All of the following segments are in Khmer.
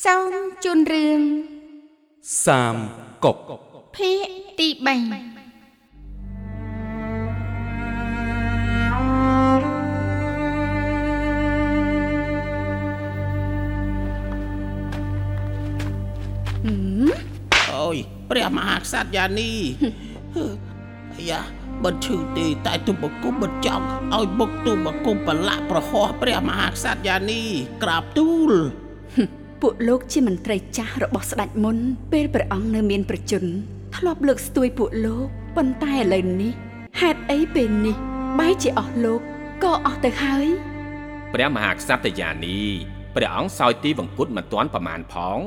សូមជូនរឿងសាមគកភាគទី3ហឹមអូយព្រះមហាក្សត្រយ៉ានីអាយ៉ាមិនឈឺទេតែទុបគុំមិនចង់ឲ្យបុកទុបគុំប្រឡាក់ប្រហោះព្រះមហាក្សត្រយ៉ានីក្រាបទូល ពួកលោកជាមន្ត្រីចាស់របស់ស្ដេចមុន ពេលព្រះអង្គនៅមានប្រជជនធ្លាប់លើកស្ទួយពួកលោកប៉ុន្តែឥឡូវនេះហេតុអីពេលនេះបែរជាអស់លោកក៏អស់ទៅហើយព្រះមហាក្សត្រយានីព្រះអង្គសោយទីវង្គតមិនទាន់ប្រមាណផង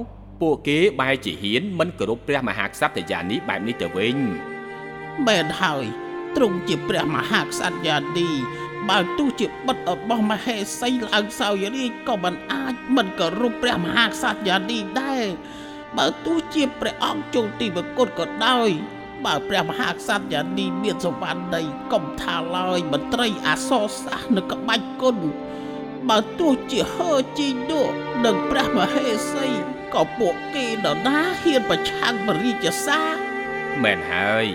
ពួកគេបែរជាហ៊ានមិនគោរពព្រះមហាក្សត្រយានីបែបនេះទៅវិញមែនហើយទ្រង់ជាព្រះមហាក្សត្រយ៉ានី បើទោះជាបុត្ររបស់មហេសីឡើងសោយរាជក៏មិនអាចមិនគោរពព្រះមហាក្សត្រយ៉ានីដែរបើទោះជាព្រះអង្គចូលទីវង្គតក៏ដោយបើព្រះមហាក្សត្រយ៉ានីមានសវណ្ណីកុំថាឡើយមន្ត្រីអសរសាស្ត្រនៅក្បាច់គុណបើទោះជាហឺជីនោះនិងព្រះមហេសីក៏ពួកគេដណាហ៊ានប្រឆាំងព្រះរាជសារមែនហើយ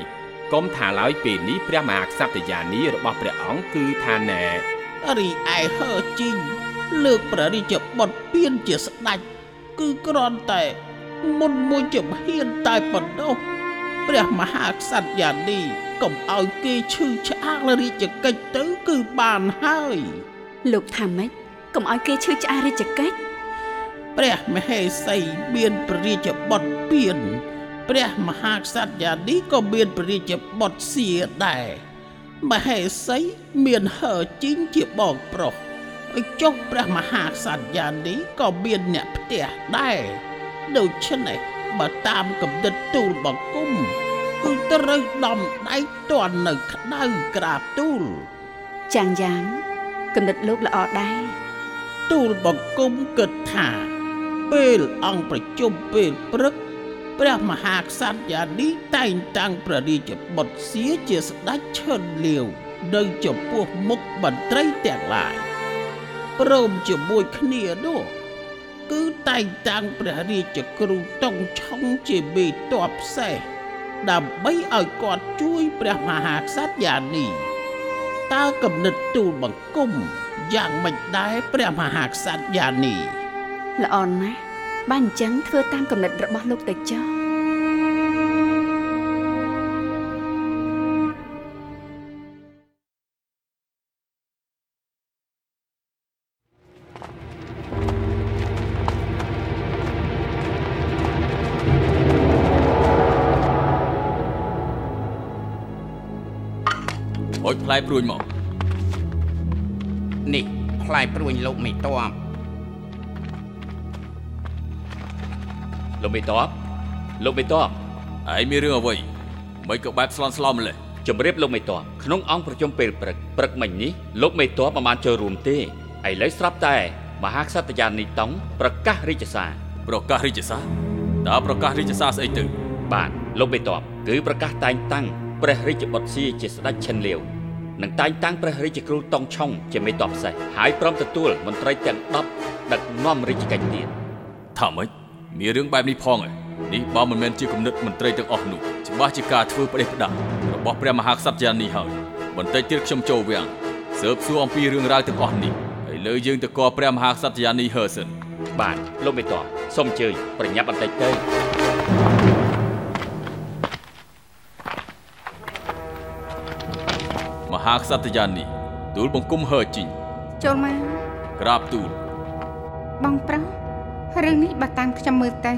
កុំថាឡើយពេលនេះព្រះមហាក្សត្រយានីរបស់ព្រះអង្គគឺថាណែរីឯហឺជីងលើកព្រះរាជបុត្រពៀនជាស្ដេចគឺគ្រាន់តែមុនមួយចំហៀនតែប៉ុណ្ណោះព្រះមហាក្សត្រយ៉ានីកុំឲ្យគេឈឺឆ្អាលរាជកិច្ចទៅគឺបានហើយលោកថាម៉េចកុំឲ្យគេឈឺឆ្អាលរាជកិច្ចព្រះមហេសីមានព្រះរាជបុត្រពៀន ព្រះមហាក្សត្រយ៉ានីក៏មានព្រះរាជបុត្រសៀដែរមហេសីមានហឺជីងជាបងប្រុសហើយចុះព្រះមហាក្សត្រយ៉ានីក៏មានអ្នកផ្ទះដែរដូច្នេះបើតាមកំណត់ទូលបង្គំគឺត្រូវដំដៃតន់នៅក្តៅក្រាបទូលចាំងយ៉ាងកំណត់លោកល្អដែរទូលបង្គំគិតថា ពេលអង្គប្រជុំពេលព្រឹក ព្រះមហាក្សត្រយ៉ានីតែងតាំងព្រះរាជបុត្រសៀជាស្ដេចឈិនលាវនៅចំពោះមុខមន្ត្រីទាំងឡាយព្រមជាមួយគ្នានោះគឺតែងតាំងព្រះរាជគ្រូតុងឆុងជាមេតបផ្សេងដើម្បីឲ្យគាត់ជួយព្រះមហាក្សត្រយ៉ានីតើកំណត់ទូលបង្គំយ៉ាងម៉េចដែរព្រះមហាក្សត្រយ៉ានីល្អណាស់ បើអញ្ចឹងធ្វើតាមកំណត់របស់លោកទៅចុះហូចផ្លែព្រួញមកនេះផ្លែព្រួញលោកមេតប លោកមេតបលោកមេតបឯងមានរឿងអ្វីមិនក៏បែបស្លន់ស្លោម្លេះជម្រាបលោកមេតបក្នុងអង្គប្រជុំពេលព្រឹកព្រឹកមិញនេះលោកមេតបមិនបានចូលរួមទេឥឡូវស្រាប់តែមហាក្សត្រយានីតង់ប្រកាសរាជសារប្រកាសរាជសារតើប្រកាសរាជសារស្អីទៅបាទលោកមេតបគឺប្រកាសតែងតាំងព្រះរាជបុត្រសៀជាស្ដេចឈិនលាវនិងតែងតាំងព្រះរាជគ្រូតុងឆុងជាមេតបផ្សេងហើយព្រមទទួលមន្ត្រីទាំង10ដឹកនាំរាជកិច្ចទៀតថាម៉េច មានរឿងបែបនេះផងឯងនេះបើមិនមែនជាគំនិតមន្ត្រីទាំងអស់នោះច្បាស់ជាការធ្វើផ្ដេសផ្ដាស់របស់ព្រះមហាក្សត្រយ៉ានីហើយបន្តិចទៀតខ្ញុំចូលវាំងស៊ើបសួរអំពីរឿងរ៉ាវទាំងអស់នេះហើយលើយើងទៅកព្រះមហាក្សត្រយ៉ានីហឺសិនបាទលោកមេតបសូមអញ្ជើញប្រញាប់បន្តិចទៅមហាក្សត្រយ៉ានីទូលបង្គំហឺជីងចូលមកក្រាបទូលបងប្រុស រឿងនេះបើតាមខ្ញុំមើលទៅ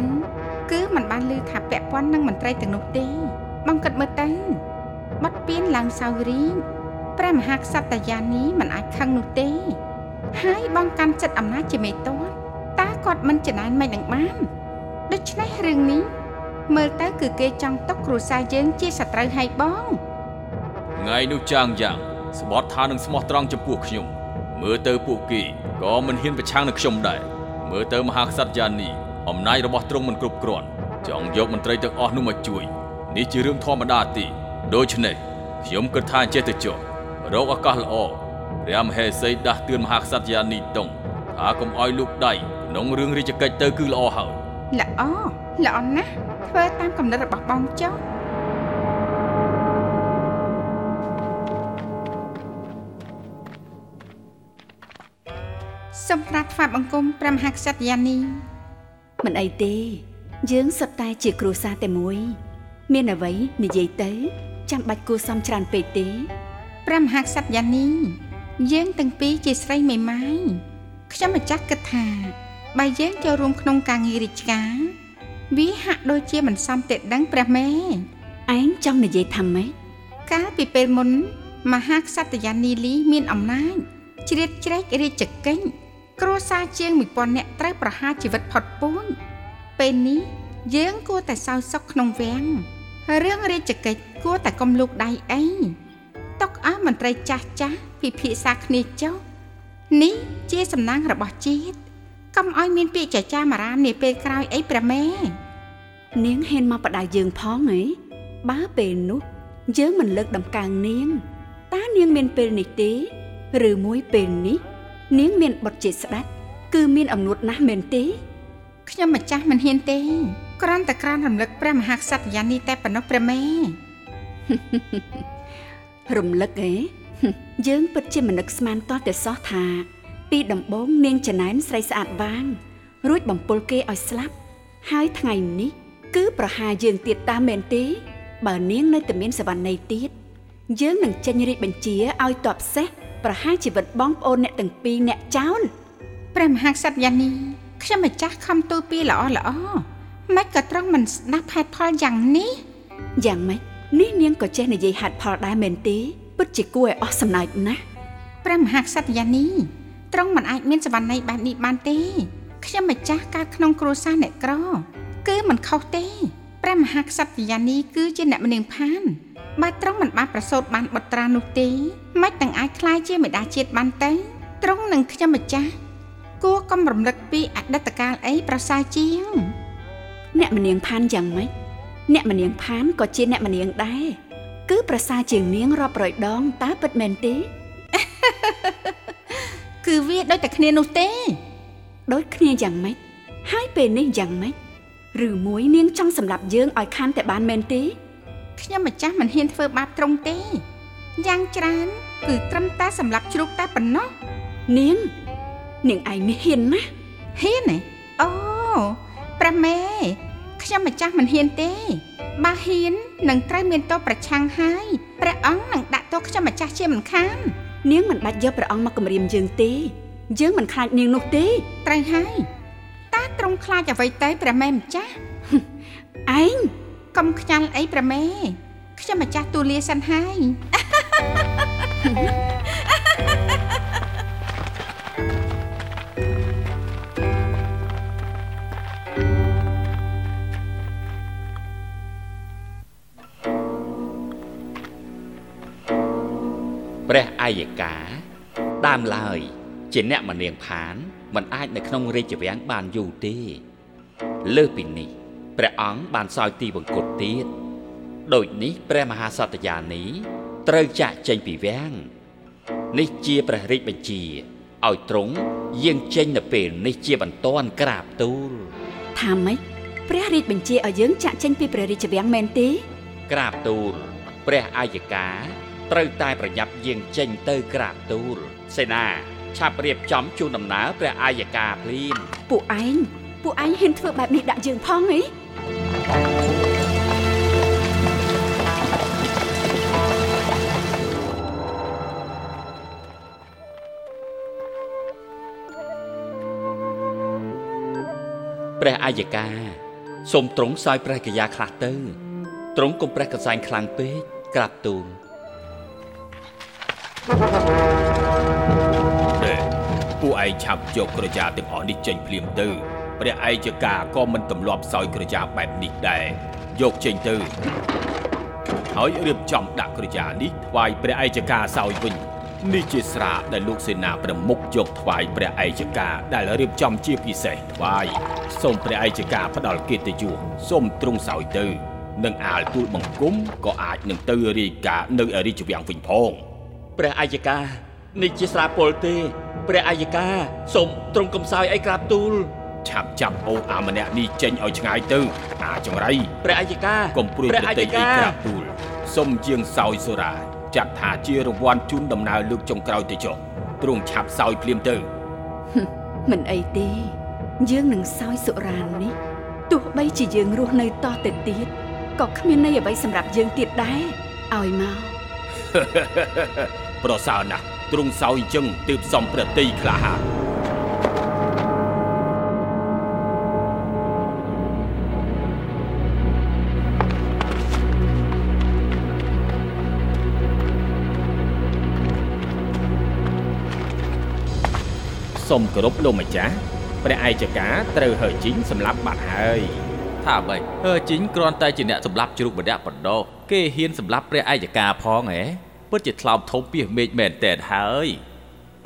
គឺมันបានលើថាពាក់ព័ន្ធនឹងមន្ត្រីទាំងនោះទេបងគិតមើលទៅបាត់ពៀនឡើងសៅរីព្រះមហាក្សត្រយានីមិនអាចខឹងនោះទេ ហើយបងកាន់ចិត្តអំណាចជាមេតតតើគាត់មិនចំណានមិននឹងបានដូច្នេះរឿងនេះមើលទៅគឺគេចង់ຕົកគ្រួសារយើងជាសត្រូវហើយបងថ្ងៃនោះចាងយ៉ាងស្បត់ថានឹងស្មោះត្រង់ចំពោះខ្ញុំមើលទៅពួកគេក៏មិនហ៊ានប្រឆាំងនឹងខ្ញុំដែរ មើលទៅមហាក្សត្រយ៉ានីអំណាចរបស់ទ្រង់មិនគ្រប់គ្រាន់ចង់យកមន្ត្រីទាំងអស់នោះមកជួយនេះជារឿងធម្មតាទេដូច្នេះខ្ញុំគិតថាអញ្ចេះទៅចុះរកឱកាសល្អព្រះមហេសីដាស់តឿនមហាក្សត្រយ៉ានីតុងថាកុំឲ្យលោកដៃក្នុងរឿងរាជកិច្ចទៅគឺល្អហើយល្អល្អណាស់ធ្វើតាមកំណត់របស់បងចុះ សូមក្រាបថ្វាយបង្គំព្រះមហាក្សត្រយានីមិនអីទេ យើងសុទ្ធតែជាគ្រួសារតែមួយ មានអ្វីនិយាយទៅចាំបាច់គួរសមច្រើនពេកទេព្រះមហាក្សត្រយានីយើងទាំងពីរជាស្រីមេម៉ាយខ្ញុំម្ចាស់គិតថាបើយើងចូលរួមក្នុងការងាររាជការវាហាក់ដូចជាមិនសមទេដឹងព្រះមេឯងចង់និយាយថាម៉េចកាលពីពេលមុនមហាក្សត្រយានីលីមានអំណាចជ្រៀតជ្រែករាជកិច្ច គ្រួសារជាង1000នាក់ត្រូវប្រហារជីវិតផុតពូជពេលនេះយើងគួរតែសោយសុខក្នុងវាំងរឿងរាជកិច្ចគួរតែកុំលូកដៃអីຕົកអស់មន្ត្រីចាស់ចាស់ពិភាក្សាគ្នាចុះនេះជាសំណាងរបស់ជាតិកុំឲ្យមានពាក្យចចាមអារាមនាពេលក្រោយអីព្រះមេនាងហ៊ានមកបដៅយើងផងហ៎បើពេលនោះយើងមិនលើកដំកើងនាងតើនាងមានពេលនេះទេ ឬមួយពេលនេះ នាងមានបុត្រជាស្ដេចគឺមានអំណួតណាស់មែនទេខ្ញុំម្ចាស់មិនហ៊ានទេគ្រាន់តែក្រានរំលឹកព្រះមហាក្សត្រយានីតែប៉ុណ្ណោះព្រះមេរំលឹកហ៎យើងពិតជាមិននឹកស្មានទាល់តែសោះថា ពីដំបូងនាងចំណែនស្រីស្អាតវាង រួចបំពុលគេឲ្យស្លាប់ ហើយថ្ងៃនេះ គឺប្រហារយើងទៀតតាមមែនទេ បើនាងនៅតែមានសវណ្ណីទៀតយើងនឹងចេញរាជបញ្ជាឲ្យតបសេះ ប្រហារជីវិតបងប្អូនអ្នកទាំងពីរអ្នកចោលព្រះមហាក្សត្រយានីខ្ញុំម្ចាស់ខំទូលពីល្អល្អមិនក៏ត្រង់មិនស្ដាប់ហេតុផលយ៉ាងនេះយ៉ាងម៉េចនេះនាងក៏ចេះនិយាយហេតុផលដែរមែនទេពិតជាគួរឲ្យអស់សំណើចណាស់ព្រះមហាក្សត្រយានីត្រង់មិនអាចមានសវណ្ណីបែបនេះបានទេខ្ញុំម្ចាស់កើតក្នុងគ្រួសារអ្នកក្រ គឺមិនខុសទេព្រះមហាក្សត្រយានីគឺជាអ្នកមនាងផាន បើត្រង់មិនបានប្រសូតបានបុត្រានោះទេមិនទាំងអាចក្លាយជាមេដាជាតិបានទៅត្រង់នឹងខ្ញុំម្ចាស់គួរកុំរំលឹកពីអតីតកាលអីប្រសើរជាងអ្នកមនាងផានយ៉ាងម៉េចអ្នកមនាងផានក៏ជាអ្នកមនាងដែរគឺប្រសាជាងនាងរាប់រយដងតើពិតមែនទេ គឺវាដូចតែគ្នានោះទេ ដូចគ្នាយ៉ាងម៉េចហើយពេលនេះយ៉ាងម៉េចឬមួយនាងចង់សម្លាប់យើងឲ្យខាន់តែបានមែនទេ ខ្ញុំម្ចាស់មិនហ៊ានធ្វើបាបត្រង់ទេយ៉ាងច្រើន គឺត្រឹមតែសម្រាប់ជ្រូកតែប៉ុណ្ណោះនាងនាងឯងនេះហ៊ានណាស់ហ៊ានទេអូព្រះមេខ្ញុំម្ចាស់មិនហ៊ានទេបើហ៊ាននឹងត្រូវមានទោសប្រឆាំងហើយព្រះអង្គនឹងដាក់ទោសខ្ញុំម្ចាស់ជាមិនខាននាងមិនបាច់យកព្រះអង្គមកគំរាមយើងទេ យើងមិនខ្លាចនាងនោះទេត្រូវហើយតើត្រង់ខ្លាចអ្វីទៅព្រះមេម្ចាស់ឯង កុំខ្ញាល់អីព្រះមេខ្ញុំម្ចាស់ទូលាសិនហើយព្រះអាយកាដើមឡើយ ជាអ្នកមនាងផានមិនអាចនៅក្នុងរាជវាំងបានយូរទេលើសពីនេះ ព្រះអង្គបានសោយទីវង្គតទៀតដូចនេះព្រះមហាសត្យានីត្រូវចាក់ចេញពីវាំងនេះជាព្រះរាជបញ្ជាឲ្យទ្រង់យាងចេញនៅពេលនេះជាបន្ទាន់ក្រាបទូលថាម៉េចព្រះរាជបញ្ជាឲ្យយើងចាក់ចេញពីព្រះរាជវាំងមែនទេក្រាបទូលព្រះអាយកាត្រូវតែប្រញាប់យាងចេញទៅក្រាបទូលសេនាឆាប់រៀបចំជូនដំណើរព្រះអាយកាភ្លាមពួកឯងពួកឯងហ៊ានធ្វើបែបនេះដាក់យើងផងហី ព្រះអាយកាសូមទ្រង់សោយព្រះកយាខ្លះទៅទ្រង់កុំព្រះកសែងខ្លាំងពេកក្រាបទូលទេពួកឯងឆាប់យកក្រយ៉ាទាំងអស់នេះចេញភ្លាមទៅ ព្រះឯកការក៏មិនទម្លាប់សោយក្រយ៉ាបែបនេះដែរយកចេញទៅហើយរៀបចំដាក់ក្រយ៉ានេះថ្វាយព្រះឯកការសោយវិញនេះជាស្រាដែលលោកសេនាប្រមុខយកថ្វាយព្រះឯកការដែលរៀបចំជាពិសេសថ្វាយសូមព្រះឯកការផ្ដល់កិត្តិយសសូមទ្រង់សោយទៅនឹងអាលទូលបង្គំក៏អាចនឹងទៅរាយការណ៍នៅឯរាជវាំងវិញផងព្រះអាយកានេះជាស្រាពលទេ ព្រះអាយកាសូមទ្រង់កំសោយអីក្រាបទូល ឆាប់ចាប់អូអាម្នាក់នេះចេញឲ្យឆ្ងាយទៅ អាចង្រៃព្រះអាយកាកុំព្រួយព្រះប្រអាតិយអីកាក្រាបទូលសុំជាងសោយសូរាចាត់ថាជារង្វាន់ជូនដំណើរលើកចុងក្រោយទៅចុះទ្រង់ឆាប់សោយភ្លាមទៅមិនអីទេយើងនឹងសោយសុរាននេះទោះបីជាយើងរស់នៅតទៅទៀតក៏គ្មានន័យអ្វីសម្រាប់យើងទៀតដែរឲ្យមកប្រសើរណាស់ទ្រង់សោយអញ្ចឹងទើបសំប្រតិក្លាហា សូមគោរពលោកម្ចាស់ព្រះឯកការត្រូវហើជីងសម្លាប់បាត់ហើយថាអ្វីហឺជីងគ្រាន់តែជាអ្នកសម្លាប់ជ្រូកម្នាក់បណ្ដោះគេហ៊ានសម្លាប់ព្រះឯកការផងហ៎ពិតជាថ្លោមធំពីសមេឃមែនតែនហើយ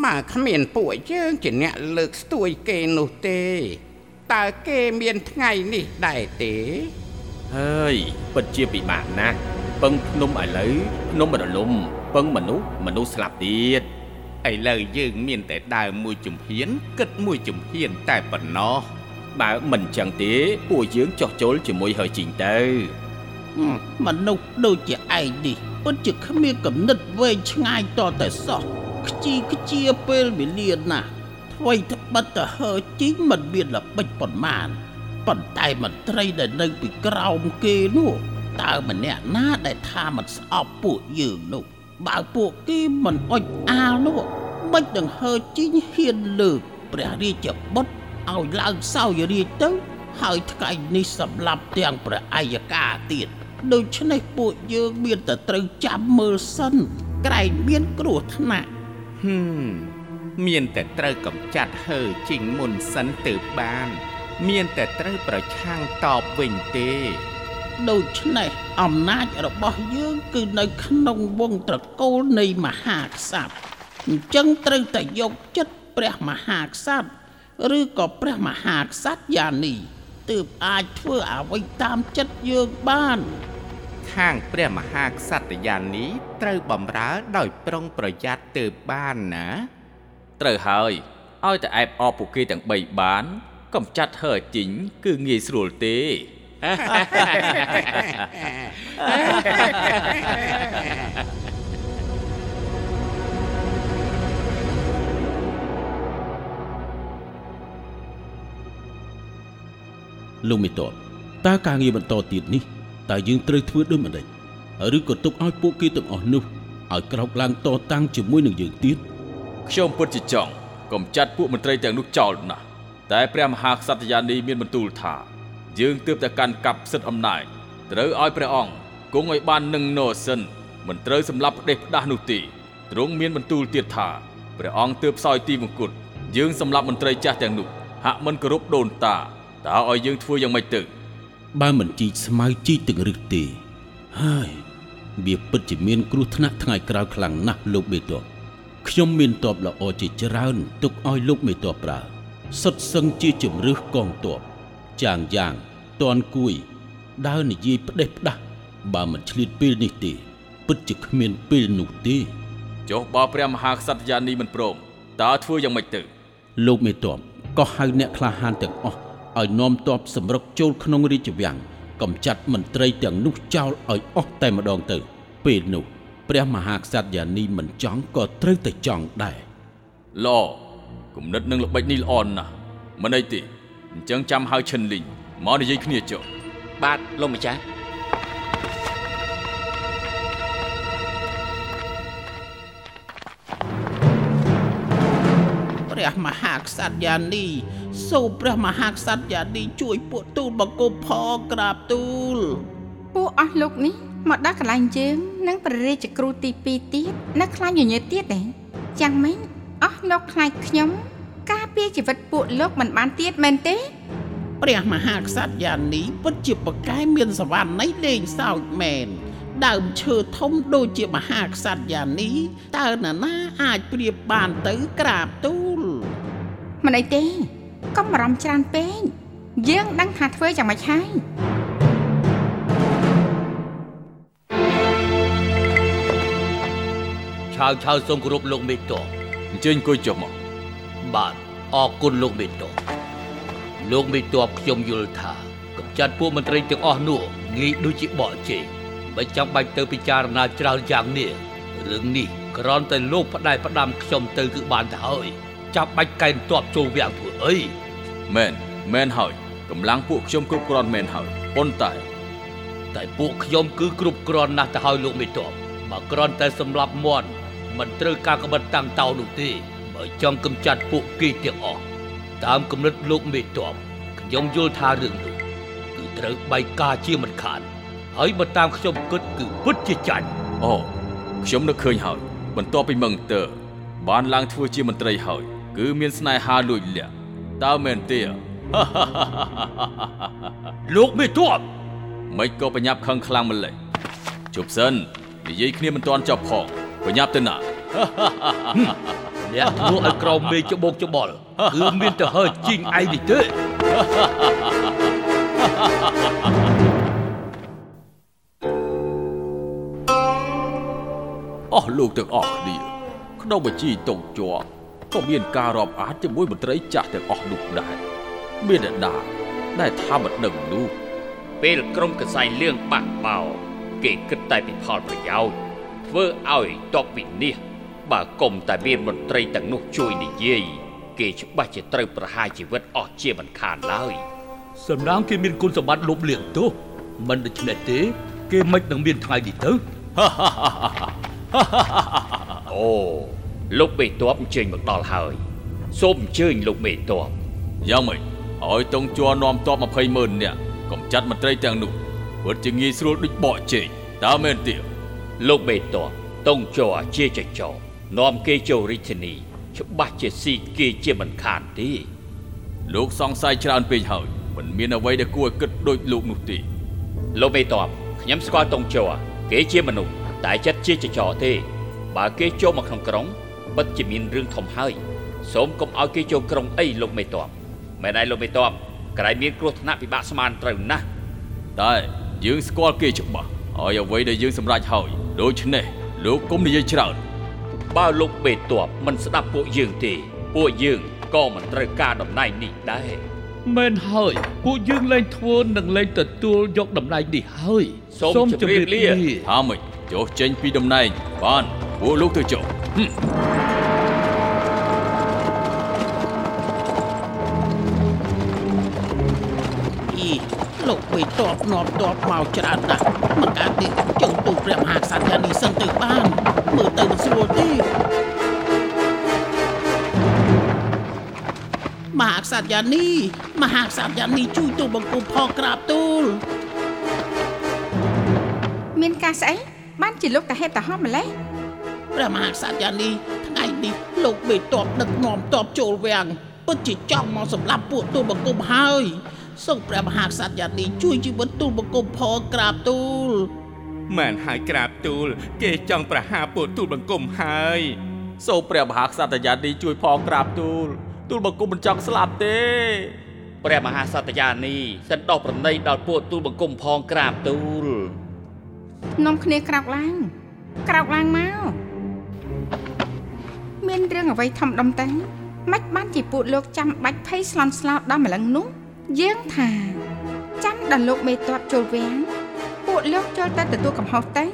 បើគ្មានពួកយើងជាអ្នកលើកស្ទួយគេនោះទេតើគេមានថ្ងៃនេះដែរទេហើយពិតជាពិបាកណាស់ពឹងភ្នំឥឡូវភ្នំរលំពឹងមនុស្សមនុស្សស្លាប់ទៀត ឥឡូវយើងមានតែដើរមួយជំហាន គិតមួយជំហានតែប៉ុណ្ណោះបើមិនចឹងទេពួកយើងចោះចូលជាមួយហើយជីងទៅមនុស្សដូចជាឯងនេះពិតជាគ្មានកំណត់វែងឆ្ងាយតតែសោះខ្ជីខ្ជាពេលវេលាណាស់ថ្មីត្បិតទៅហើជីងមិនមានល្បិចប៉ុន្មានប៉ុន្តែមន្ត្រីដែលនៅពីក្រោមគេនោះតើម្នាក់ណាដែលថាមិនស្អប់ពួកយើងនោះ បើពួកគេមិនអុចអាលនោះមិននឹងហើជីងហ៊ានលើកព្រះរាជបុត្រឲ្យឡើងសោយរាជទៅ ហើយថ្ងៃនេះសម្លាប់ទាំងព្រះអាយកាទៀតដូច្នេះពួកយើងមានតែត្រូវចាំមើលសិនក្រែងមានគ្រោះថ្នាក់ហឹមមានតែត្រូវកំចាត់ហើជីងមុនសិនទៅបាន មានតែត្រូវប្រឆាំងតបវិញទេ ដូច្នេះអំណាចរបស់យើង គឺនៅក្នុងវងត្រកូលនៃមហាក្សត្រអញ្ចឹងត្រូវតែយកចិត្តព្រះមហាក្សត្រឬក៏ព្រះមហាក្សត្រយ៉ានីទើបអាចធ្វើអ្វីតាមចិត្តយើងបាន ខាងព្រះមហាក្សត្រយាននេះត្រូវបំរើដោយប្រុងប្រយ័ត្នទើបបានណា ត្រូវហើយឲ្យតែអែបអបពួកគេទាំង3បាន កំចាត់ហើជីងគឺងាយស្រួលទេ លោកមេតបតើការងារបន្តទៀតនេះតើយើងត្រូវធ្វើដូចម្តេចឬក៏ទុកឲ្យពួកគេទាំងអស់នោះឲ្យក្រោកឡើងតតាំងជាមួយនឹងយើងទៀតខ្ញុំពិតជាចង់កំចាត់ពួកមន្ត្រីទាំងនោះចោលណាស់តែព្រះមហាក្សត្រយានីមានបន្ទូលថា យើងទើបតែកាន់កាប់សិទ្ធិអំណាចត្រូវឲ្យព្រះអង្គគង់ឲ្យបាននឹងណូសិនមិនត្រូវសម្លាប់ផ្ដេសផ្ដាស់នោះទេទ្រង់មានបន្ទូលទៀតថាព្រះអង្គទើបសោយទីមង្គតយើងសម្លាប់មន្ត្រីចាស់ទាំងនោះហាក់មិនគោរពដូនតាតើឲ្យយើងធ្វើយ៉ាងម៉េចទៅបើមិនជីកស្មៅជីកទាំងរឹសទេហើយវាពិតជាមានគ្រោះថ្នាក់ថ្ងៃក្រោយខ្លាំងណាស់លោកមេតបខ្ញុំមានតបល្អជាច្រើនទុកឲ្យលោកមេតបប្រើសុទ្ធសឹងជាជំរឿសកងទ័ព ចាងយ៉ាងតនគួយដើរនិយាយផ្ដេសផ្ដាស់បើមិនឆ្លៀតពេលនេះទេ ពិតជាគ្មានពេលនោះទេចុះបើព្រះមហាក្សត្រយានីមិនព្រមតើធ្វើយ៉ាងម៉េចទៅលោកមេតបក៏ហៅអ្នកក្លាហានទាំងអស់ឲ្យនាំទ័ពសម្រុកចូលក្នុងរាជវាំងកំចាត់មន្ត្រីទាំងនោះចោលឲ្យអស់តែម្ដងទៅ ពេលនោះព្រះមហាក្សត្រយានីមិនចង់ក៏ត្រូវតែចង់ដែរល្អគំនិតនឹងល្បិចនេះល្អណាស់មិនអីទេ អញ្ចឹងចាំហៅឈិនលីងមកនិយាយគ្នាចុះបាទលោកម្ចាស់ព្រះមហាក្សត្រយ៉ានីសូមព្រះមហាក្សត្រយ៉ានីជួយពួកទូលបង្គំផងក្រាបទូលពួកអស់លោកនេះមកដល់កន្លែងយើងនិងព្រះរាជគ្រូទី2ទៀតនៅខ្លាញ់ញញើទៀតទេយ៉ាងម៉េចអស់លោកខ្លាចខ្ញុំ ការពារជីវិតពួកលោកមិនបានទៀតមែនទេព្រះមហាក្សត្រយ៉ានីពិតជាប្រកែមានសវណ្ណនៃលេងសើចមែនដើមឈើធំដូចជាមហាក្សត្រយ៉ានីតើនរណាអាចប្រៀបបានទៅក្រាបទូលមិនអីទេកុំបារម្ភច្រើនពេកយើងដឹងថាធ្វើយ៉ាងម៉េចហើយឆាវឆាវសូមគោរពលោកមេតបអញ្ជើញអង្គុយចុះមក បាទអរគុណលោកមេតបលោកមេតបខ្ញុំយល់ថាកំចាត់ពួកមន្ត្រីទាំងអស់នោះងាយដូចជាបកជេរបើចាំបាច់ទៅពិចារណាច្រើនយ៉ាងនេះរឿងនេះគ្រាន់តែលោកផ្ដាច់ផ្ដាំខ្ញុំទៅគឺបានទៅហើយចាប់បាច់កែងតបចូលវាំងធ្វើអីមែនមែនហើយកម្លាំងពួកខ្ញុំគ្រប់គ្រាន់មែនហើយប៉ុន្តែតែពួកខ្ញុំគឺគ្រប់គ្រាន់ណាស់ទៅហើយលោកមេតបបើគ្រាន់តែសម្លាប់មន់មិនត្រូវការក្បិតតាំងតោនោះទេ បើចង់កម្ចាត់ពួកគេទាំងអស់តាមគំនិតលោកមេតបខ្ញុំយល់ថារឿងនោះគឺត្រូវបែកការជាមិនខានហើយបើតាមខ្ញុំគិតគឺពិតជាចាញ់អូខ្ញុំនឹកឃើញហើយ បន្ទាប់ពីមឹងទ័របានឡើងធ្វើជាមន្ត្រីហើយ គឺមានស្នេហាលួចលាក់តើមែនទេលោកមេតបមិនក៏បញ្ញាប់ខឹងខ្លាំងម្ល៉េះជប់សិននិយាយគ្នាមិនទាន់ចប់ផងបញ្ញាប់ទៅណា អ្នកធ្វើឲ្យក្រមមេច្បោកច្បល់គឺមានទៅហើជីងឯងនេះទេអស់លោកទាំងអស់គ្នាក្នុងបញ្ជីតុងជាប់ក៏មានការរាប់អានជាមួយមន្ត្រីចាស់ទាំងអស់នោះដែរមានអ្នកណាដែលថាមិនដឹងនោះពេលក្រុមកសែងលឿងបាក់បោគេគិតតែពីផលប្រយោជន៍ធ្វើឲ្យតបវិនិច្ឆ័យ បើគុំតែមានមន្ត្រីទាំងនោះជួយនិយាយគេច្បាស់ជាត្រូវប្រហារជីវិតអស់ជាមិនខានឡើយសំណាងគេមានគុណសម្បត្តិលុបលាងទោសមិនដូច្នេះទេ គេមិននឹងមានថ្ងៃនេះទៅអូលោកមេតបអញ្ជើញមកដល់ហើយ សូមអញ្ជើញលោកមេតបយ៉ាងម៉េចឲ្យតុងជាប់នាំតប20ម៉ឺននាក់កំចាត់មន្ត្រីទាំងនោះពិតជាងាយស្រួលដូចបកជែកតើមែនទេលោកមេតបតុងជ័រជាចចោ នាំគេចូលរាជធានី ច្បាស់ជាស៊ីគេជាមិនខានទេលោកសង្ស័យច្រើនពេកហើយមិនមានអ្វីដែលគួរឲ្យគិតដូចលោកនោះទេលោកមេតបខ្ញុំស្គាល់តុងជ័រគេជាមនុស្សតែចិត្តជាចចោទេ បើគេចូលមកក្នុងក្រុងពិតជាមានរឿងធំហើយសូមកុំឲ្យគេចូលក្រុងអីលោកមេតបមែនហើយលោកមេតបក្រែងមានគ្រោះថ្នាក់ពិបាកស្មានត្រូវណាស់តែយើងស្គាល់គេច្បាស់ហើយអ្វីដែលយើងសម្រេចហើយដូច្នេះលោកកុំនិយាយច្រើន បើលោកមេតបមិនស្ដាប់ពួកយើងទេ ពួកយើងក៏មិនត្រូវការតំណែងនេះដែរមែនហើយ ពួកយើងលែងធ្វើនិងលែងទទួលយកតំណែងនេះហើយសូមជម្រាបលាថាម៉េចចុះចេញពីតំណែងបានពួកលោកទៅចុះហឹមអីលោកបីតបនាំតបមកច្រើនណាស់មិនកើតទេចូលទូលព្រះមហាក្សត្រយ៉ាងនេះសិនទៅបានមើលទៅ មិនស្រួលទេមហាក្សត្រយ៉ាងនេះមហាក្សត្រយ៉ាងនេះជួយទូលបង្គំផងក្រាបទូលមានការស្អីបានជាលោកតាហេតុតាហោះម្លេះព្រះមហាក្សត្រយ៉ាងនេះថ្ងៃនេះលោកបេតបដឹកនាំតបចូលវាំងពិតជាចង់មកសម្លាប់ពួកទូលបង្គំហើយសូមព្រះមហាក្សត្រយ៉ាងនេះជួយជីវិតទូលបង្គំផងក្រាបទូល មែនហើយក្រាបទូល គេចង់ប្រហារពួកទូលបង្គំហើយសូមព្រះមហាក្សត្រយានីជួយផងក្រាបទូល ទូលបង្គំមិនចង់ស្លាប់ទេព្រះមហាសត្យានីសិនដោះប្រណីដល់ពួកទូលបង្គំផងក្រាបទូលនាំគ្នាក្រោកឡើងក្រោកឡើងមកមានរឿងអ្វីធំដុំទៅមិនបានជាពួកលោកចាំបាច់ភ័យស្លន់ស្លោដល់ម្លឹងនោះយើងថាចាំដល់លោកមេតបចូលវាំង ពួកលោកចូលតែទទួលកំហុសទៅ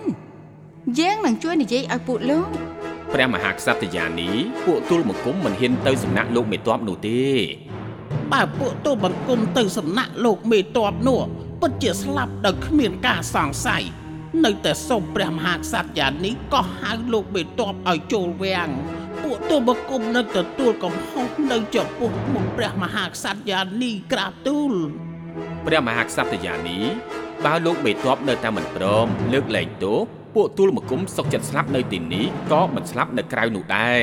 យើងនឹងជួយនិយាយឲ្យពួកលោកព្រះមហាក្សត្រយានីពួកទូលបង្គំមិនហ៊ានទៅសំណាក់លោកមេតបនោះទេ បើពួកទូលបង្គំទៅសំណាក់លោកមេតបនោះពិតជាស្លាប់ដោយគ្មានការសង្ស័យនៅតែសូមព្រះមហាក្សត្រយ៉ាងនេះក៏ហៅលោកមេតបឲ្យចូលវាំងពួកទូលបង្គំនៅទទួលកំហុសនៅចំពោះមុខព្រះមហាក្សត្រយ៉ាងនេះក្រាបទូលព្រះមហាក្សត្រយានី បើលោកមេតបនៅតែមិនព្រមលើកលែងទោសពួកទូលបង្គំសុកចិត្តស្លាប់នៅទីនេះក៏មិនស្លាប់នៅក្រៅនោះដែរ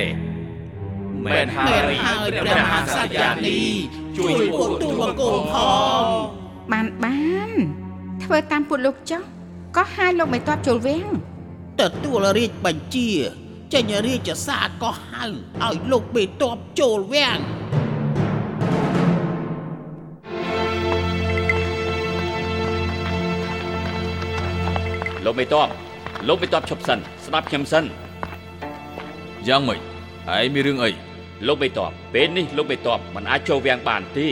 មែនហើមែនយហើយព្រះមហាក្សត្រយ៉ាងនេះជួយពួកទូលបង្គំផងបានបានធ្វើតាមពួកលោកចុះក៏ហៅលោកមេតបចូលវាំងទទួលរាជបញ្ជាចេញរាជសារក៏ហៅឲ្យលោកមេតបចូលវាំង លោកមេតបលោកមេតបឈប់សិនស្ដាប់ខ្ញុំសិនយ៉ាងម៉េចឯងមានរឿងអីលោកមេតបពេលនេះលោកមេតបមិនអាចចូលវាំងបានទេ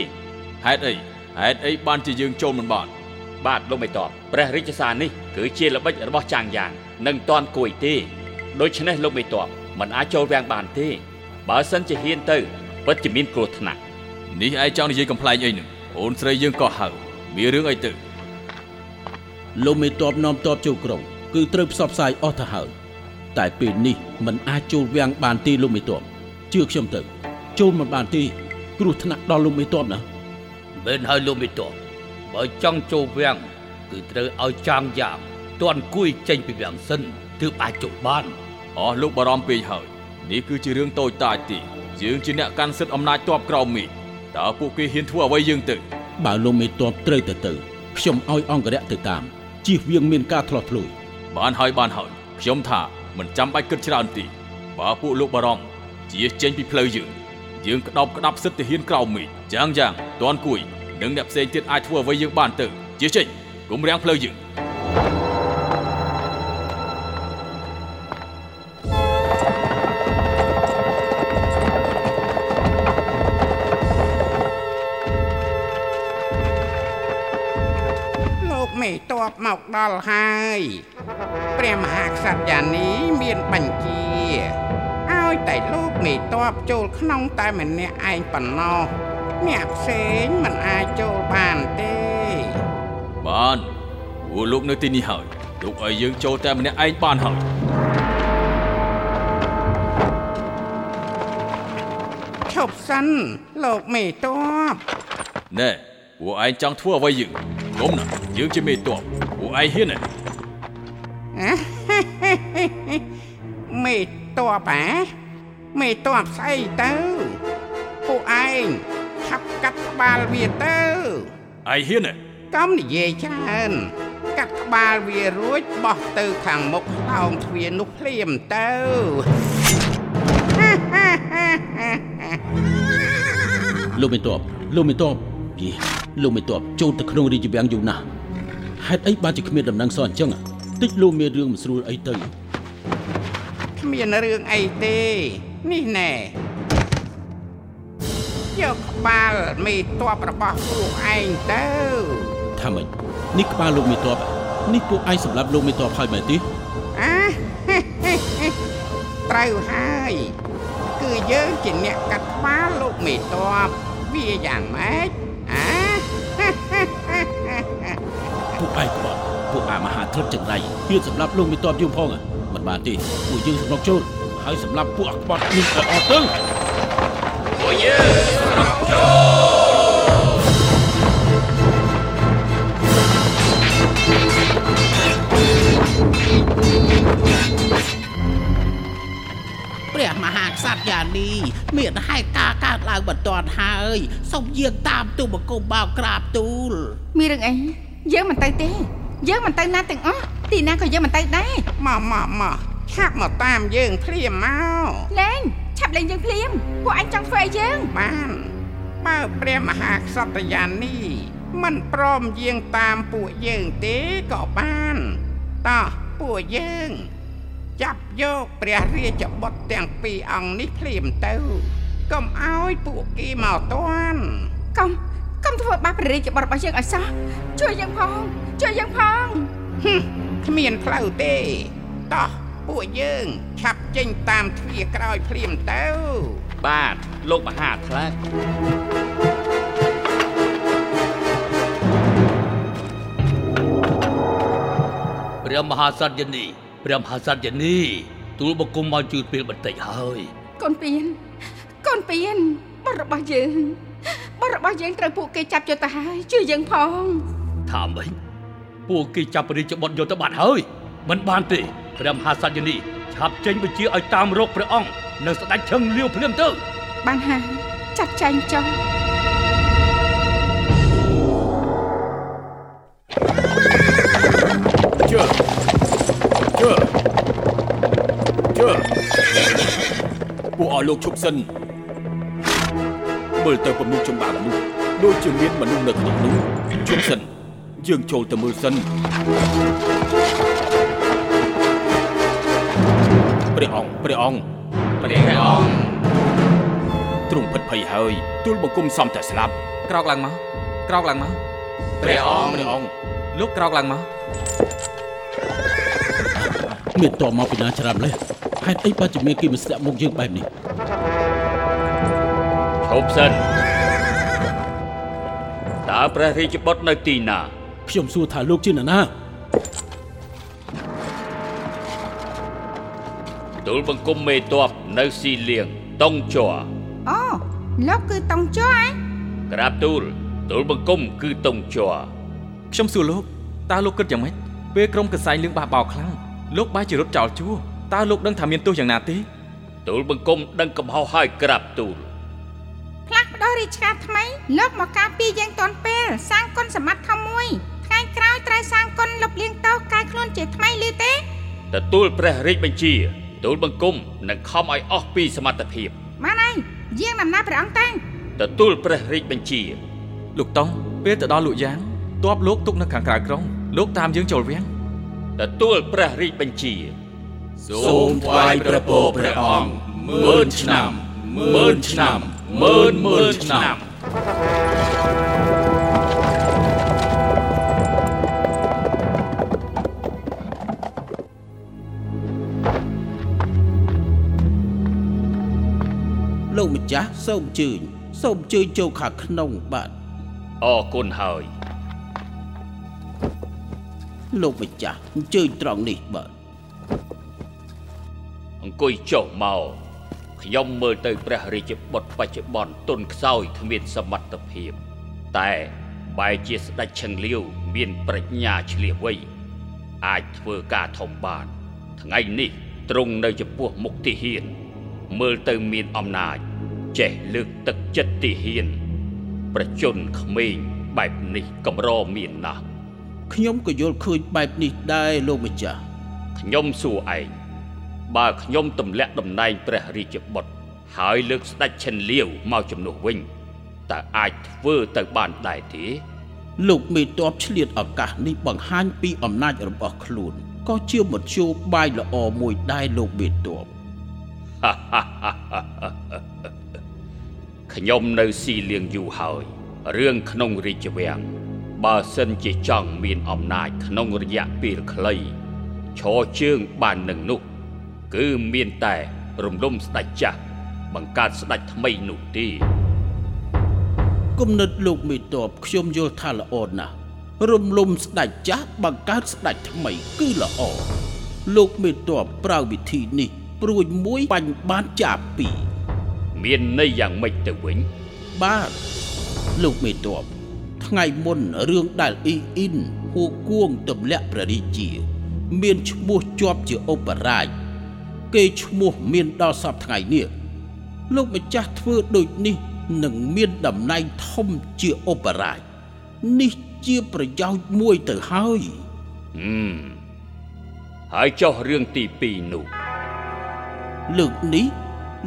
ហេតុអីហេតុអីបានជាយើងចូលមិនបានបាទលោកមេតបព្រះរាជសារនេះគឺជាល្បិចរបស់ចាងយ៉ាងនឹងតាន់គួយទេដូច្នេះលោកមេតបមិនអាចចូលវាំងបានទេ បើសិនជាហ៊ានទៅពិតជាមានគ្រោះថ្នាក់នេះឯងចង់និយាយកំ pl ែងអីនឹងអូនស្រីយើងក៏ហៅមានរឿងអីទៅ លោកមេតបនាំតបចូលក្រុងគឺត្រូវផ្សព្វផ្សាយអស់ទៅហើយតែពេលនេះมันអាចចូលវាំងបានទេលោកមេតបជឿខ្ញុំទៅចូលមិនបានទេគ្រោះថ្នាក់ដល់លោកមេតបណាមិនហើយលោកមេតបបើចង់ចូលវាំងគឺត្រូវឲ្យចាងយ៉ាងទាន់គួយចេញពីវាំងសិនទើបអាចចូលបានអស់លោកបារម្ភពេកហើយនេះគឺជារឿងតូចតាចទេយើងជាអ្នកកាន់សិទ្ធិអំណាចតបក្រោមមីកតើពួកគេហ៊ានធ្វើអ្វីយើងទៅបើលោកមេតបត្រូវទៅទៅខ្ញុំឲ្យអង្គរៈទៅតាម ជៀសវាងមានការធ្លាស់ធ្លុយបានហើយបានហើយខ្ញុំថាមិនចាំបាច់គិតច្រើនទេបើពួកលោកបារម្ភជាចេញពីផ្លូវយើងយើងក្តោបក្តាប់សិទ្ធិទាហានក្រោមមីកយ៉ាងយ៉ាងតនគួយនិងអ្នកផ្សេងទៀតអាចធ្វើអ្វីយើងបានទៅជាចេញកុំរាំងផ្លូវយើង មកដល់ហើយព្រះមហាក្សត្រយ៉ានីមានបញ្ជាឲ្យតែលោកមេតបចូលក្នុងតែម្នាក់ឯងប៉ុណ្ណោះអ្នកផ្សេងមិនអាចចូលបានទេបានពួកលោកនៅទីនេះហើយទុកឲ្យយើងចូលតែម្នាក់ឯងបានហើយឈប់សិនលោកមេតបណែ ពួកឯងចង់ធ្វើអ្វីយើងកុំណាយើងជាមេតបពួកឯងហ៊ានទេមេតបអាមេតបស្អីទៅពួកឯងឆាប់កាត់ក្បាលវាទៅឯងហ៊ានទេកុំនិយាយច្រើនកាត់ក្បាលវារួចបោះទៅខាងមុខខ្លោងទ្វារនោះភ្លាមទៅលោកមេតបលោកមេតបយី លោកមេតបចូលទៅក្នុងរាជវាំងយូរណាស់ហេតុអីបានជាគ្មានដំណឹងសោះអញ្ចឹងតិចលោកមានរឿងមិនស្រួលអីទៅគ្មានរឿងអីទេនេះណែយកក្បាលមេតបរបស់ពួកឯងទៅថាម៉េចនេះក្បាលលោកមេតបនេះពួកឯងសម្រាប់លោកមេតបហើយមែនទេអាត្រូវហើយគឺយើងជាអ្នកកាត់ក្បាលលោកមេតបវាយ៉ាងម៉េច ពួកឯងក្បត់ពួកអាមហាធិបចង្រៃហ៊ានសម្រាប់លោកមេតបយើងផងមិនបានទេពួកយើងសម្រុកចូលហើយសម្រាប់ពួកអាក្បត់នេះអត់ទៅព្រះមហាក្សត្រយ៉ានីមានហេតុការណ៍កើតឡើងបន្ទាន់ហើយសូមយាងតាមទូបង្គំបោកក្រាបទូល មានរឿងអី យើងមិនទៅទេយើងមិនទៅណាទាំងអស់ទីណាក៏យើងមិនទៅដែរមកមកមកឆាប់មកតាមយើងភ្លាមមកលេងឆាប់លេងយើងភ្លាមពួកអញចង់ធ្វើអីយើងបានបើព្រះមហាក្សត្រយ៉ានីមិនព្រមយាងតាមពួកយើងទេក៏បានតោះពួកយើងចាប់យកព្រះរាជបុត្រទាំងពីរអង្គនេះភ្លាមទៅកុំឲ្យពួកគេមកតាន់កុំ កុំធ្វើបាបព្រះរាជបុត្ររបស់យើងឲ្យសោះជួយយើងផងជួយយើងផងហឹមគ្មានផ្លូវទេតោះពួកយើងឆាប់ចេញតាមទ្វារក្រោយភ្លាមទៅ បាទលោកមហាថ្លៃព្រះមហាសត្យនីព្រះមហាសត្យនីទូលបង្គំមកជឿពេលបន្តិចហើយកូនពៀនកូនពៀនបុត្ររបស់យើង បុត្ររបស់យើងត្រូវពួកគេចាប់យកទៅហើយជួយយើងផងថាម៉េចពួកគេចាប់ព្រះរាជបុត្រយកទៅបាត់ហើយមិនបានទេព្រះមហាសត្យនីឆាប់ចេញបញ្ជាឲ្យតាមរកព្រះអង្គនិងស្ដេចឈឹងលាវភ្លាមទៅបានហើយចាត់ចែងចុះជើជើជើពួកឲ្យលោកឈប់សិន មើលទៅពំនុំចំបាក់នោះដូចជាមានមនុស្សនៅក្នុងនោះឈប់សិនយើងចូលទៅមើលសិនព្រះអង្គព្រះអង្គព្រះអង្គទ្រង់ភិតភ័យហើយទូលបង្គំសំតែស្លាប់ក្រោកឡើងមកក្រោកឡើងមកព្រះអង្គព្រះអង្គលោកក្រោកឡើងមកមានតបមកពីណាច្រើនម្លេះហេតុអីបានជាមានគេមកស្ទាក់មុខយើងបែបនេះ ឈប់សិនតើព្រះរាជបុត្រនៅទីណាខ្ញុំសួរថាលោកជានរណាទូលបង្គំមេតបនៅស៊ីលៀងតុងជ័រអូលោកគឺតុងចុះឯងក្រាបទូលទូលបង្គំគឺតុងជ័រខ្ញុំសួរលោកតើលោកគិតយ៉ាងម៉េចពេលក្រុមកសែងលឿងបះបោរខ្លាំងលោកបែរជារត់ចោលជួរតើលោកដឹងថាមានទោសយ៉ាងណាទេទូលបង្គំដឹងកំហុសហើយក្រាបទូល ផ្លាស់ប្ដូររាជការថ្មីលោកមកការពារយើងទាន់ពេលសាងគុណសម្បត្តិធំមួយថ្ងៃក្រោយត្រូវសាងគុណលុបលាងទោសកែខ្លួនជាថ្មីឬទេទទួលព្រះរាជបញ្ជាទូលបង្គំនឹងខំឲ្យអស់ពីសមត្ថភាពបានហើយយាងដំណើរព្រះអង្គទៅទទួលព្រះរាជបញ្ជាលោកតង់ពេលទៅដល់លក់យ៉ាងទ័ពលោកទុកនៅខាងក្រៅក្រុងលោកតាមយើងចូលវាំងទទួលព្រះរាជបញ្ជាសូមថ្វាយព្រះពរព្រះអង្គម៉ឺនឆ្នាំម៉ឺនឆ្នាំ ម៉ឺនម៉ឺនឆ្នាំលោកម្ចាស់សូមអញ្ជើញសូមអញ្ជើញចូលខាងក្នុងបាទអរគុណហើយលោកម្ចាស់អញ្ជើញត្រង់នេះបាទអង្គុយចុះមក ខ្ញុំមើលទៅព្រះរាជបុត្របច្ចុប្បន្នទុនខ្សោយគ្មានសមត្ថភាព តែបែរជាស្ដេចឈឹងលាវមានប្រាជ្ញាឆ្លៀសវៃអាចធ្វើការធំបាន ថ្ងៃនេះទ្រង់នៅចំពោះមុខទាហាន មើលទៅមានអំណាច ចេះលើកទឹកចិត្តទាហាន ប្រជជនក្មេងបែបនេះកម្រមានណាស់ខ្ញុំក៏យល់ឃើញបែបនេះដែរលោកម្ចាស់ខ្ញុំសួរឯង បើខ្ញុំទម្លាក់តំណែងព្រះរាជបុត្រហើយលើកស្ដេចឈិនលាវមកជំនួសវិញតើអាចធ្វើទៅបានដែរទេលោកមេតបឆ្លៀតឱកាសនេះបង្ហាញពីអំណាចរបស់ខ្លួនក៏ជាមធ្យោបាយល្អមួយដែរលោកមេតបខ្ញុំនៅស៊ីលៀងយូរហើយរឿងក្នុងរាជវាំងបើសិនជាចង់មានអំណាចក្នុងរយៈពេលខ្លីឈរជើងបាននឹងនោះ គឺមានតែរំលំស្ដេចចាស់បង្កើតស្ដេចថ្មីនោះទេគំនិតលោកមេតបខ្ញុំយល់ថាល្អណាស់រំលំស្ដេចចាស់បង្កើតស្ដេចថ្មីគឺល្អលោកមេតបប្រើវិធីនេះព្រួយមួយបាញ់បានចាប់ពីរមានន័យយ៉ាងម៉េចទៅវិញបាទលោកមេតបថ្ងៃមុនរឿងដែលអ៊ីអ៊ីនហួគួងទម្លាក់ព្រះរាជា មានឈ្មោះជាប់ជាឧបរាជ គេឈ្មោះមានដល់សពថ្ងៃនេះលោកម្ចាស់ធ្វើដូចនេះនឹងមានតំណែងធំជាឧបរាជនេះជាប្រយោជន៍មួយទៅហើយហឹមហើយចុះរឿងទី2នោះលើកនេះ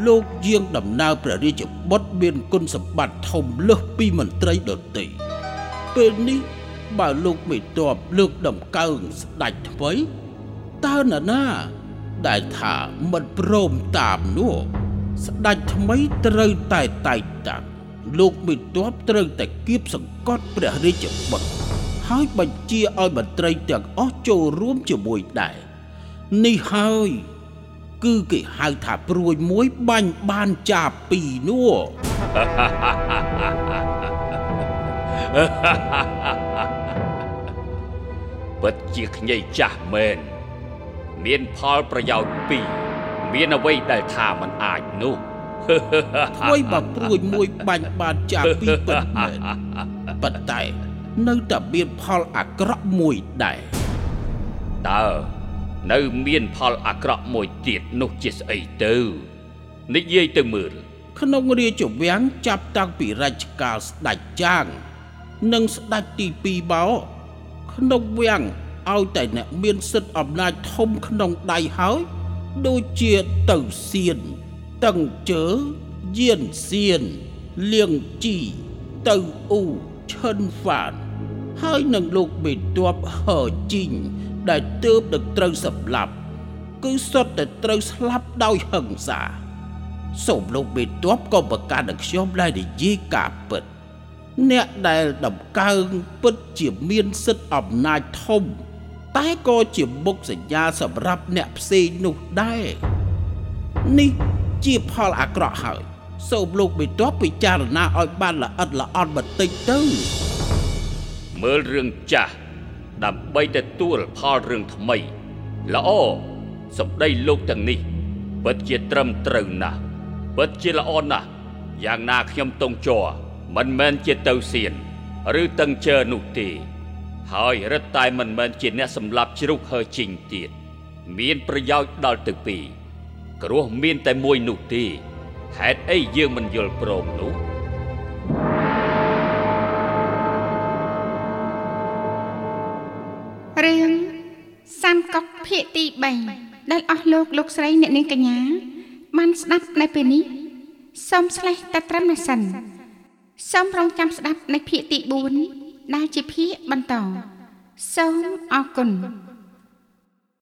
លោកយាងដំណើរព្រះរាជបុត្រមានគុណសម្បត្តិធំលើសពីមន្ត្រីដទៃពេលនេះបើលោកមេតបលើកដំកើងស្ដេចថ្មីតើនរណា ដែលថាមិនព្រមតាមនោះស្ដេចថ្មីត្រូវតែតែងតាំងលោកមេតបត្រូវតែគៀបសង្កត់ព្រះរាជបុត្រហើយបញ្ជាឲ្យមន្ត្រីទាំងអស់ចូលរួមជាមួយដែរនេះហើយគឺគេហៅថាព្រួយមួយបាញ់បានចាប់ពីរនោះពិតជាខ្ញីចាស់មែន មានផលប្រយោជន៍ពីរមានអ្វីដែលថាมันអាចនោះថ្មីបើព្រួយមួយបាញ់បានចាប់ពីរពិតមែនប៉ុន្តែនៅតែមានផលអាក្រក់មួយដែរតើនៅមានផលអាក្រក់មួយទៀតនោះជាស្អីទៅនិយាយទៅមើលក្នុងរាជវាំងចាប់តាំងពីរជ្ជកាលស្ដេចចាង និងស្ដេចទី2មកក្នុងវាំង ឲ្យតែអ្នកមានសិទ្ធិអំណាចធំក្នុងដៃហើយដូចជាទៅសៀនតឹងជើយានសៀនលៀងជីទៅអ៊ូឈិនហ្វានហើយនឹងលោកបេតបហឺជីងដែលទើបនឹងត្រូវសម្លាប់ គឺសុទ្ធតែត្រូវស្លាប់ដោយហិង្សាសូមលោកបេតបក៏ប្រកាសនឹងខ្ញុំដែរនិយាយការពិត អ្នកដែលដំកើងពិតជាមានសិទ្ធិអំណាចធំ តែក៏ជាមុខសញ្ញាសម្រាប់អ្នកផ្សេងនោះដែរនេះជាផលអាក្រក់ហើយសូមលោកបិទពិចារណាឲ្យបានល្អិតល្អន់បន្តិចទៅមើលរឿងចាស់ដើម្បីទទួលផលរឿងថ្មី ល្អសម្ដីលោកទាំងនេះពិតជាត្រឹមត្រូវណាស់ពិតជាល្អណាស់យ៉ាងណាខ្ញុំតងជ័រមិនមែនជាទៅសៀនឬតឹងជើនោះទេ ហើយរឹតតែមិនមែនជាអ្នកសម្លាប់ជ្រុះហើជីងទៀតមានប្រយោជន៍ដល់ទៅពីរគ្រោះមានតែមួយនោះទេហេតុអីយើងមិនយល់ព្រមនោះរឿងសានកុកភាគទី3ដែលអស់លោកលោកស្រីអ្នកនាងកញ្ញាបានស្ដាប់នៅពេលនេះសូមស្លេះតែត្រឹមនេះសិនសូមរងចាំស្ដាប់នៅភាគទី4 ដែលជាភាគបន្តសូមអរគុណ